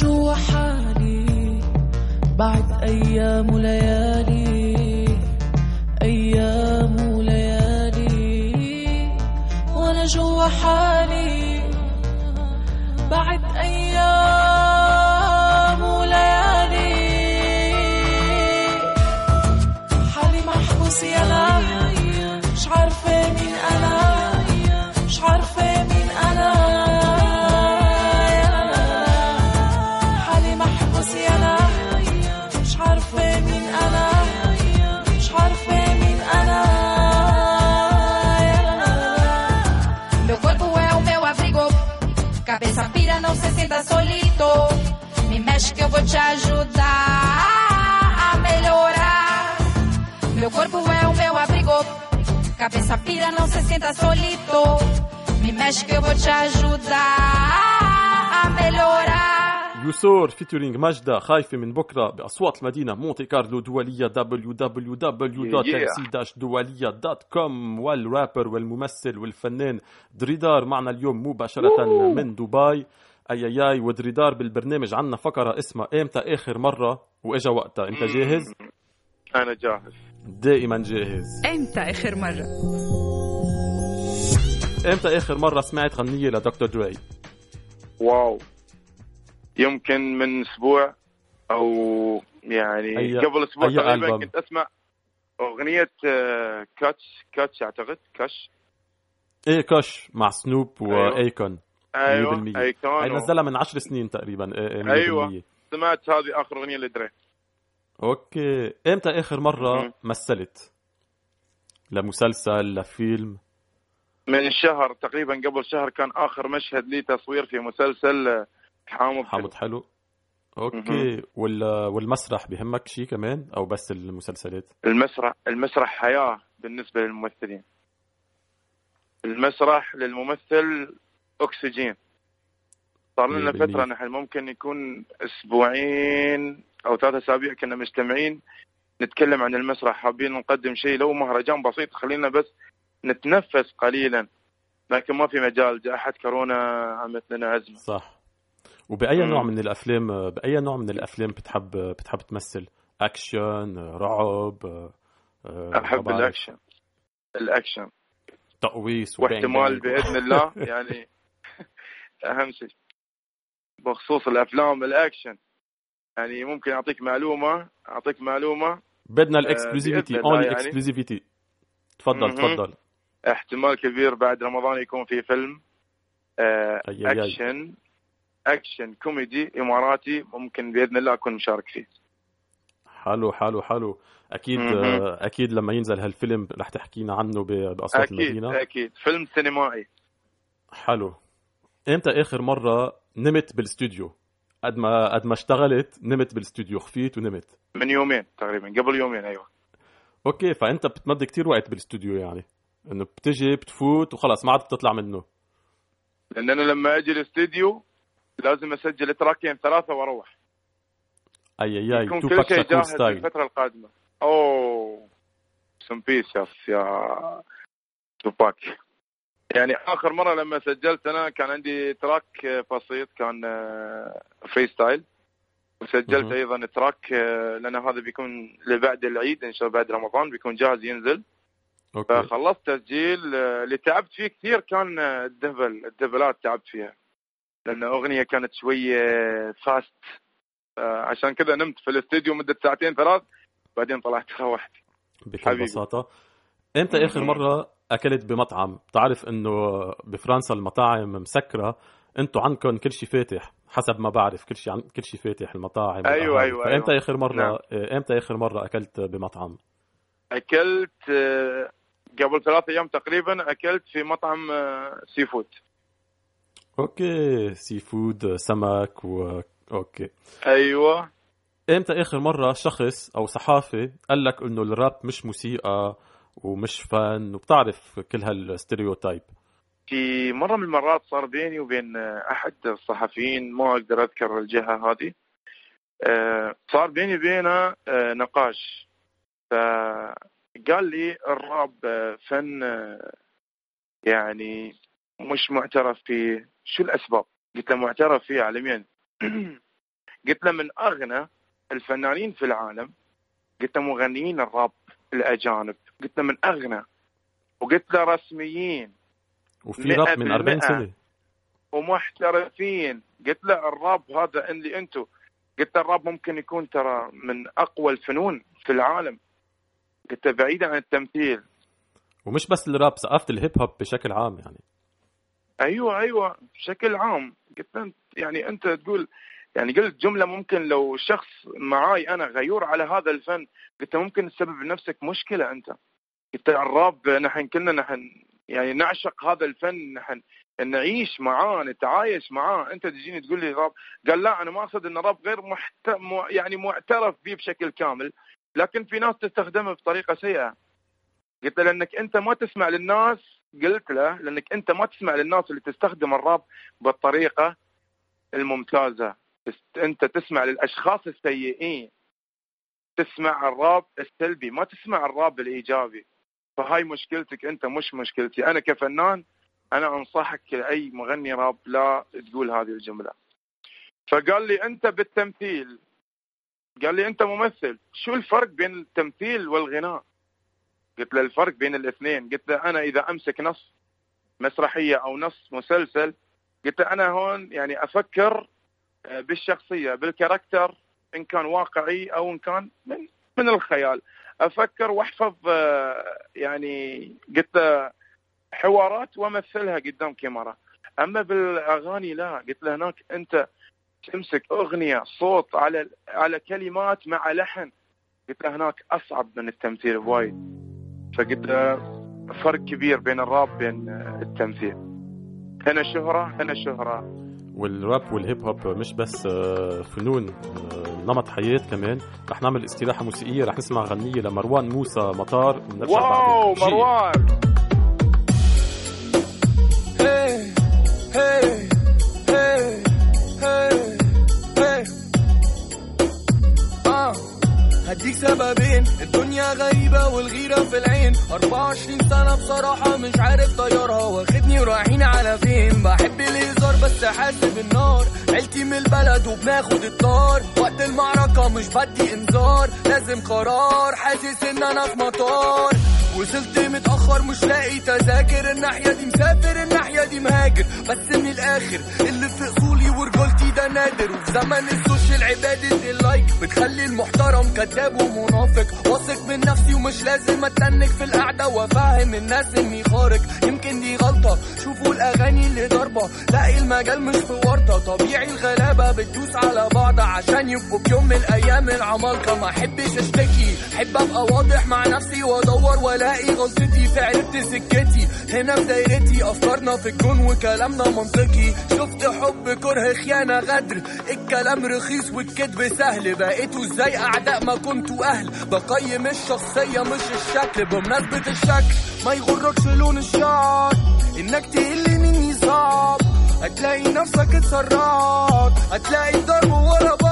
جوا حالي بعد أيام وليالي te ajudar a melhorar. Meu corpo é o meu abrigo. Cabeça pira, não se sinta solito. Me mexe que eu vou te ajudar a melhorar. يوسور featuring ماجدة خايفة من بكرة بأصوات المدينة مونت كارلو دولية www.mc-doualiya.com والرابر والممثل والفنان دريدار معنا اليوم مباشرة من دبي أي أي أي ودريدار بالبرنامج عنا فقرة اسمها إمتى آخر مرة وإجا وقتها إنت جاهز؟ أنا جاهز دائما جاهز إمتى آخر مرة؟ إمتى آخر مرة سمعت غنية لدكتور دري؟ wow يمكن من أسبوع أو يعني أي- قبل أسبوع أي تقريبا؟ كنت أسمع أغنية آه، Kush Kush أعتقد Kush إيه Kush مع سنوب وأيكون أيوه 100% أي هي كان نزلها من 10 سنين تقريبا إيه، إيه، 100%. أيوة. سمعت هذه آخر أغنية لدري. okay. إمتى آخر مرة مم. مثلت؟ لمسلسل لفيلم من شهر تقريبا قبل شهر كان آخر مشهد لي تصوير في مسلسل آه، حامض حامض حلو. okay. وال... والمسرح بهمك شيء كمان؟ أو بس المسلسلات؟ المسرح المسرح حياة بالنسبة للممثلين. المسرح للممثل أكسجين. صار لنا 100%. فترة نحن ممكن يكون أسبوعين أو ثلاثة أسابيع كنا مجتمعين نتكلم عن المسرح حابين نقدم شيء لو مهرجان بسيط خلينا بس نتنفس قليلا. لكن ما في مجال جائحه كورونا عملت لنا ازمه صح. وبأي مم. نوع من الأفلام بأي نوع من الأفلام بتحب بتحب تمثل؟ أكشن رعب آه، ما أحب الأكشن. الأكشن. تقويس واحتمال. بإذن الله [LAUGHS] يعني أهم شيء بخصوص الأفلام الأكشن. يعني ممكن أعطيك معلومة أعطيك معلومة. بدنا آه، ال exclusivity only يعني. exclusivity تفضل. تفضل. احتمال كبير بعد رمضان يكون في فيلم. آه، أي أي أي. أكشن. أكشن كوميدي إماراتي. ممكن بإذن الله أكون مشارك فيه. حلو حلو حلو. أكيد. آه، أكيد لما ينزل هالفيلم رح تحكينا عنه باصوات أكيد المدينة. أكيد. فيلم سينمائي. حلو. إمتى آخر مرة نمت بالاستوديو قد ما قد ما اشتغلت نمت بالاستوديو غفيت ونمت. من يومين تقريبا قبل يومين أيوه. okay فأنت بتمضي كتير وقت بالاستوديو يعني. إنه بتجي بتفوت وخلص ما عاد بتطلع منه. لأن أنا لما أجي الاستديو لازم أسجل تراكين ثلاثة وأروح. اي اي أي. يكون تو كل شيء جاهز ستايل للفترة القادمة. أوه سم بيس يس يا توباك يعني آخر مرة لما سجلت أنا كان عندي تراك بسيط كان آه، فري ستايل وسجلت. أيضا تراك آه، لأن هذا بيكون لبعد العيد إن شاء الله بعد رمضان بيكون جاهز ينزل okay فخلصت تسجيل آه، اللي تعبت فيه كثير كان آه، ال double الدبلات تعبت فيها لأن أغنية كانت شوية fast عشان كذا نمت في الاستديو مدة ساعتين ثلاث بعدين طلعت [LAUGHS] روحت بكل حبيبي. بساطة إمتى آخر. مرة أكلت بمطعم. بتعرف إنه بفرنسا المطاعم مسكرة. أنتوا عندكم كل شيء فاتح حسب ما بعرف كل شيء عن كل شيء فاتح المطاعم أيوة، والقهاوي. أيوة، فإمتى أيوة. آخر مرة نعم. آه، إمتى آخر مرة أكلت بمطعم؟ أكلت آه، قبل ثلاث أيام تقريبا أكلت في مطعم آه، seafood. okay seafood سمك و okay. أيوه. إمتى آخر مرة شخص أو صحافي قال لك إنه الراب مش موسيقى؟ ومش فن وبتعرف كل هال stereotype. في مرة من المرات صار بيني وبين أحد الصحفيين ما أقدر أذكر الجهة هذه آه، صار بيني وبينه آه، نقاش. فقال لي الراب آه، فن يعني مش معترف فيه. شو الأسباب؟ قلت له معترف فيه عالميا. [CLEARS THROAT] قلت له من أغنى الفنانين في العالم قلت له مغنيين الراب الأجانب. قلت له من أغنى وقلت له رسميين وفي راب من 40 100% سنة. ومحترفين. قلت له الراب هذا اللي أنتم قلت له الراب ممكن يكون ترى من أقوى الفنون في العالم. قلت له بعيدا عن التمثيل. ومش بس الراب ثقافة الهيب هوب بشكل عام يعني. أيوه أيوه بشكل عام. قلت له يعني أنت تقول يعني قلت جملة ممكن لو شخص معاي أنا غيور على هذا الفن قلت له ممكن تسبب لنفسك مشكلة أنت. قلت الراب نحن كلنا نحن يعني نعشق هذا الفن نحن نعيش معاه نتعايش معاه. أنت تجيني تقول لي راب قال لا أنا ما أقصد إن الراب غير محت... مع- يعني معترف به بشكل كامل لكن في ناس تستخدمه بطريقة سيئة. قلت له لأنك أنت ما تسمع للناس قلت له لأنك أنت ما تسمع للناس اللي تستخدم الراب بالطريقة الممتازة. أنت تسمع للأشخاص السيئين. تسمع الراب السلبي ما تسمع الراب الإيجابي. فهاي مشكلتك أنت مش مشكلتي. أنا كفنان أنا أنصحك كاي مغني راب لا تقول هذه الجملة. فقال لي أنت بالتمثيل. قال لي أنت ممثل. شو الفرق بين التمثيل والغناء؟ قلت له الفرق بين الاثنين. قلت له أنا إذا أمسك نص مسرحية أو نص مسلسل قلت له أنا هون يعني أفكر بالشخصية بالكاركتر إن كان واقعي أو إن كان من من الخيال. أفكر وأحفظ آه، يعني قلت له حوارات وأمثلها قدام كاميرا. أما بالأغاني لا. قلت له هناك أنت تمسك أغنية صوت على على كلمات مع لحن. قلت له هناك أصعب من التمثيل بوايد فقلت له فرق كبير بين الراب بين آه، التمثيل. هنا شهرة هنا شهرة. والراب والهيب هوب مش بس آه، فنون آه، نمط حياة كمان رح نعمل استراحة موسيقية رح نسمع غنية لمروان موسى مطار ونرجع واو بعدين. مروان Hey, hey, hey, hey, hey. آه. هديك سببين الدنيا غريبة والغيرة في العين 24 سنة بصراحة مش عارف طيارها واخدني ورايحين على فين حاسب النار. عيلتي من البلد وبناخد الطار وقت المعركة مش بدي انذار. لازم قرار. حاسس إن أنا في مطار. وصلت متأخر مش لاقي تذاكر. الناحية دي مسافر الناحية دي مهاجر. بس من الآخر اللي في ده نادر. وفي زمن ال social عبادة ال like بتخلي المحترم كذاب ومنافق. واثق من نفسي ومش لازم أتنك في القعدة وأفهم الناس إني خارق. يمكن دي غلطة. شوفوا الأغاني اللي ضربة لاقي المجال مش في ورطة طبيعي الغلابة بتدوس على بعض عشان يبقوا في يوم من الأيام العمالقة. ما أحبش أشتكي. أحب أبقى واضح مع نفسي وأدور وألاقي غلطتي. في عرفت سكتي. هنا في دايرتي. أفكارنا في الكون وكلامنا منطقي. شفت حب كره خيانة. غدر الكلام رخيص والكذب سهل. بقيتوا إزاي أعداء ما كنتوا أهل؟ بقيم الشخصية مش الشكل. بمناسبة الشكل ما يغركش لون الشعر. إنك تقل مني صعب هتلاقي نفسك اتسرعت. هتلاقي الضرب ورا بعض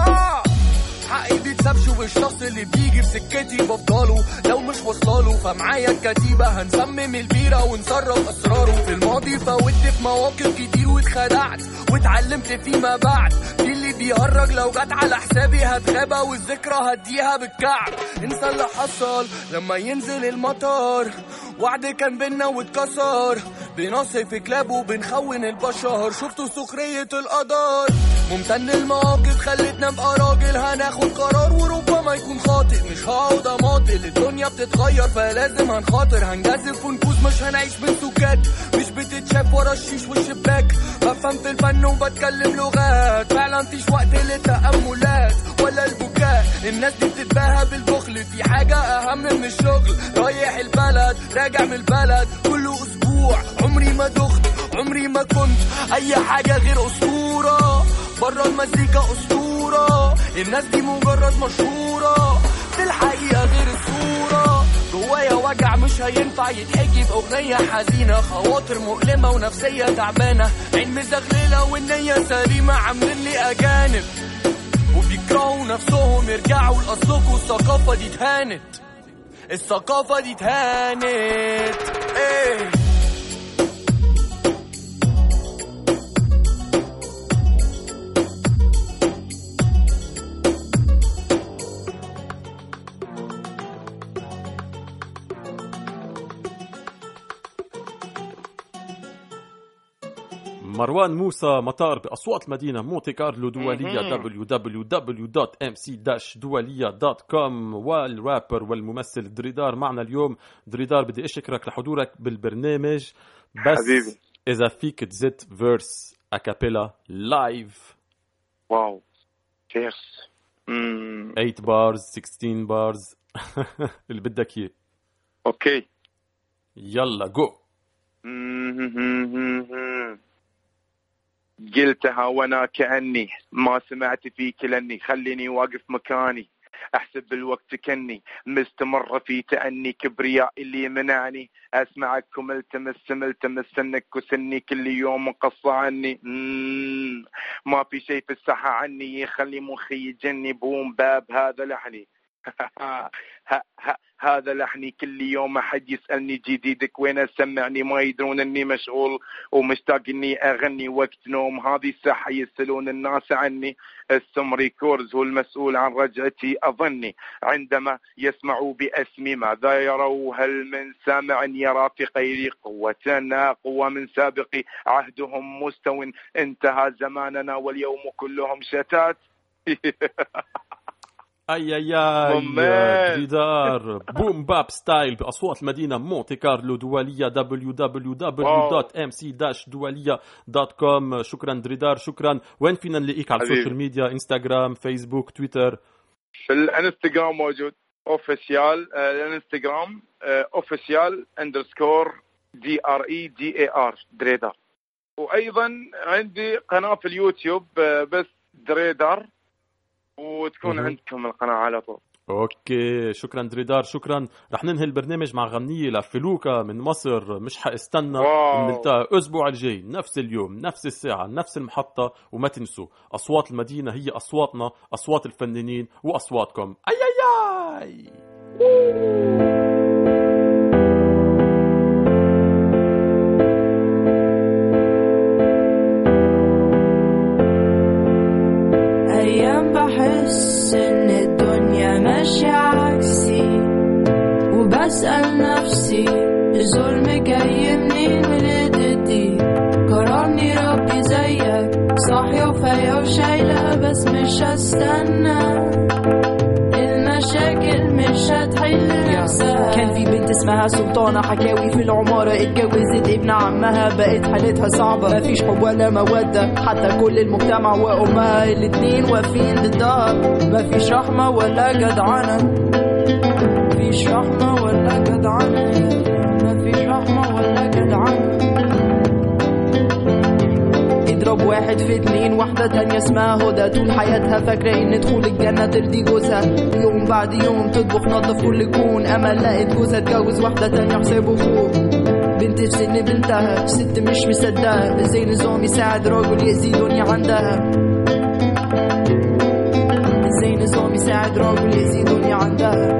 حقي بيتسابش والشخص اللي بيجي في سكتي بفضله لو مش واصلاله فمعايا الكتيبة. هنسمم البيرة ونسرب أسراره. في الماضي فوت في مواقف كتير واتخدعت. واتعلمت فيما بعد. في اللي بيهرج لو جت على حسابي هتغابى والذكرى هديها بالكعب. انسى اللي حصل لما ينزل المطر وعد كان بينا واتكسر. بنصف كلاب وبنخون البشر. شفتوا سخرية القدر ممتن المواقف خلتنا ابقى راجل هناخد قرار وربما يكون خاطئ مش هقعد اماطل الدنيا بتتغير فلازم هنخاطر هنجازف ونفوز مش هنعيش بالسكات مش بتتشاف ورا الشيش والشباك بفهم في الفن وبتكلم لغات فعلا فيش وقت للتأملات ولا البكاء الناس دي بتتباهى بالبخل في حاجة أهم من الشغل رايح البلد راجع من البلد. كل أسبوع عمري ما دخت عمري ما كنت أي حاجة غير أسطورة. برا المزيكا أسطورة. الناس دي مجرد مشهورة. في الحقيقة غير الصورة. جوايا وجع مش هينفع يتحكي بأغنية حزينة. خواطر مؤلمة ونفسية تعبانة. عين مزغللة والنية سليمة عاملين لي أجانب. وبيكرهوا نفسهم يرجعوا لأصلكوا الثقافة دي اتهانت. الثقافة دي اتهانت. إيه. مروان موسى مطار بأصوات المدينة مونتي كارلو دولية www.mc-doualiya.com وال rapper والممثل دريدار معنا اليوم. دريدار بدي أشكرك لحضورك بالبرنامج. بس حبيبي. إذا فيك تزت verse a cappella live wow. verse مم. 8 bars 16 bars اللي بدك إياه. okay. يلا جو قلتها وأنا كأني ما سمعت فيك لأني. خليني واقف مكاني. أحسب الوقت كني مستمر في تأني. كبرياء اللي منعني اسمعك ملتمس ملتمس سنك وسني. كل يوم مقصى عني. ما في شيء في الساحة عني. يخلي مخي يجني بوم باب هذا لحني. [LAUGHS] هذا لحني كل يوم أحد يسألني جديدك وين سمعني ما يدرون إني مشغول ومشتاق إني أغني وقت نوم. هذه الساحة يسألون الناس عني. السمري كورز هو المسؤول عن رجعتي أظني. عندما يسمعوا باسمي ماذا يروا؟ هل من سامع يرى في غيري قوتنا قوة من سابق عهدهم مستو. انتهى زماننا واليوم كلهم شتات. [LAUGHS] أي أي أي. دريدار boom bap style بأصوات المدينة. مونتي كارلو دوليه www.mc-doualiya.com شكرا دريدار شكرا. وين فينا نلاقيك على. ال social media انستغرام فيسبوك تويتر في الانستغرام موجود. official آه، الانستغرام official underscore D R E D A R دريدر وأيضا عندي قناة في اليوتيوب آه، بس دريدر وتكون مهم. عندكم القناة على طول. okay شكرا دريدار شكرا. رح ننهي البرنامج مع غنية لفلوكا من مصر مش حاستنى wow. ونلتقى الأسبوع الجاي نفس اليوم نفس الساعة نفس المحطة وما تنسوا أصوات المدينة هي أصواتنا أصوات الفنانين وأصواتكم. أي أي أي! مودة حتى كل المجتمع وأمها الاتنين واقفين ضدها مفيش رحمة ولا جدعنة مفيش رحمة ولا جدعنة مفيش رحمة ولا جدعنة اضرب واحد في اتنين واحدة تانية اسمها هدى. طول حياتها فاكرة إن دخول الجنة ترضي جوزها. يوم بعد يوم تطبخ نظف كل كون. امل لقت جوزها اتجوز واحدة تانية حسابه فوق. بنت سن بنتها ست مش مصدقة إزاي نظام يساعد راجل يأذي دنيا عندها إزاي نظام يساعد راجل يأذي دنيا عندها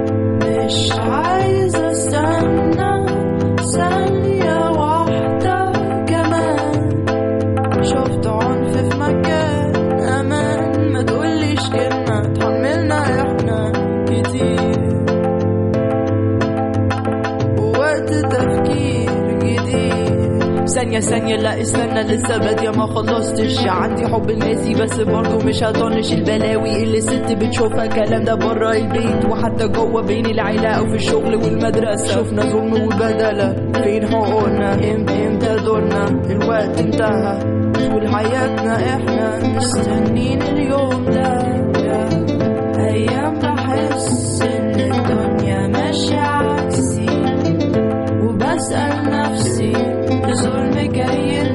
ثانية ثانية لا استنى لسه بادية ما خلصتش. عندي حب الناسي بس برضه مش هطنش البلاوي اللي الست بتشوفها كلام ده بره البيت. وحتى جوه بين العيلة أو في الشغل والمدرسة. شفنا ظلم وبدلة فين حقوقنا؟ ام- إمتى دورنا؟ الوقت انتهى. طول حياتنا إحنا مستنين اليوم ده. أيام بحس إن الدنيا ماشية عكسي. وبسأل نفسي الظلم جاي منين من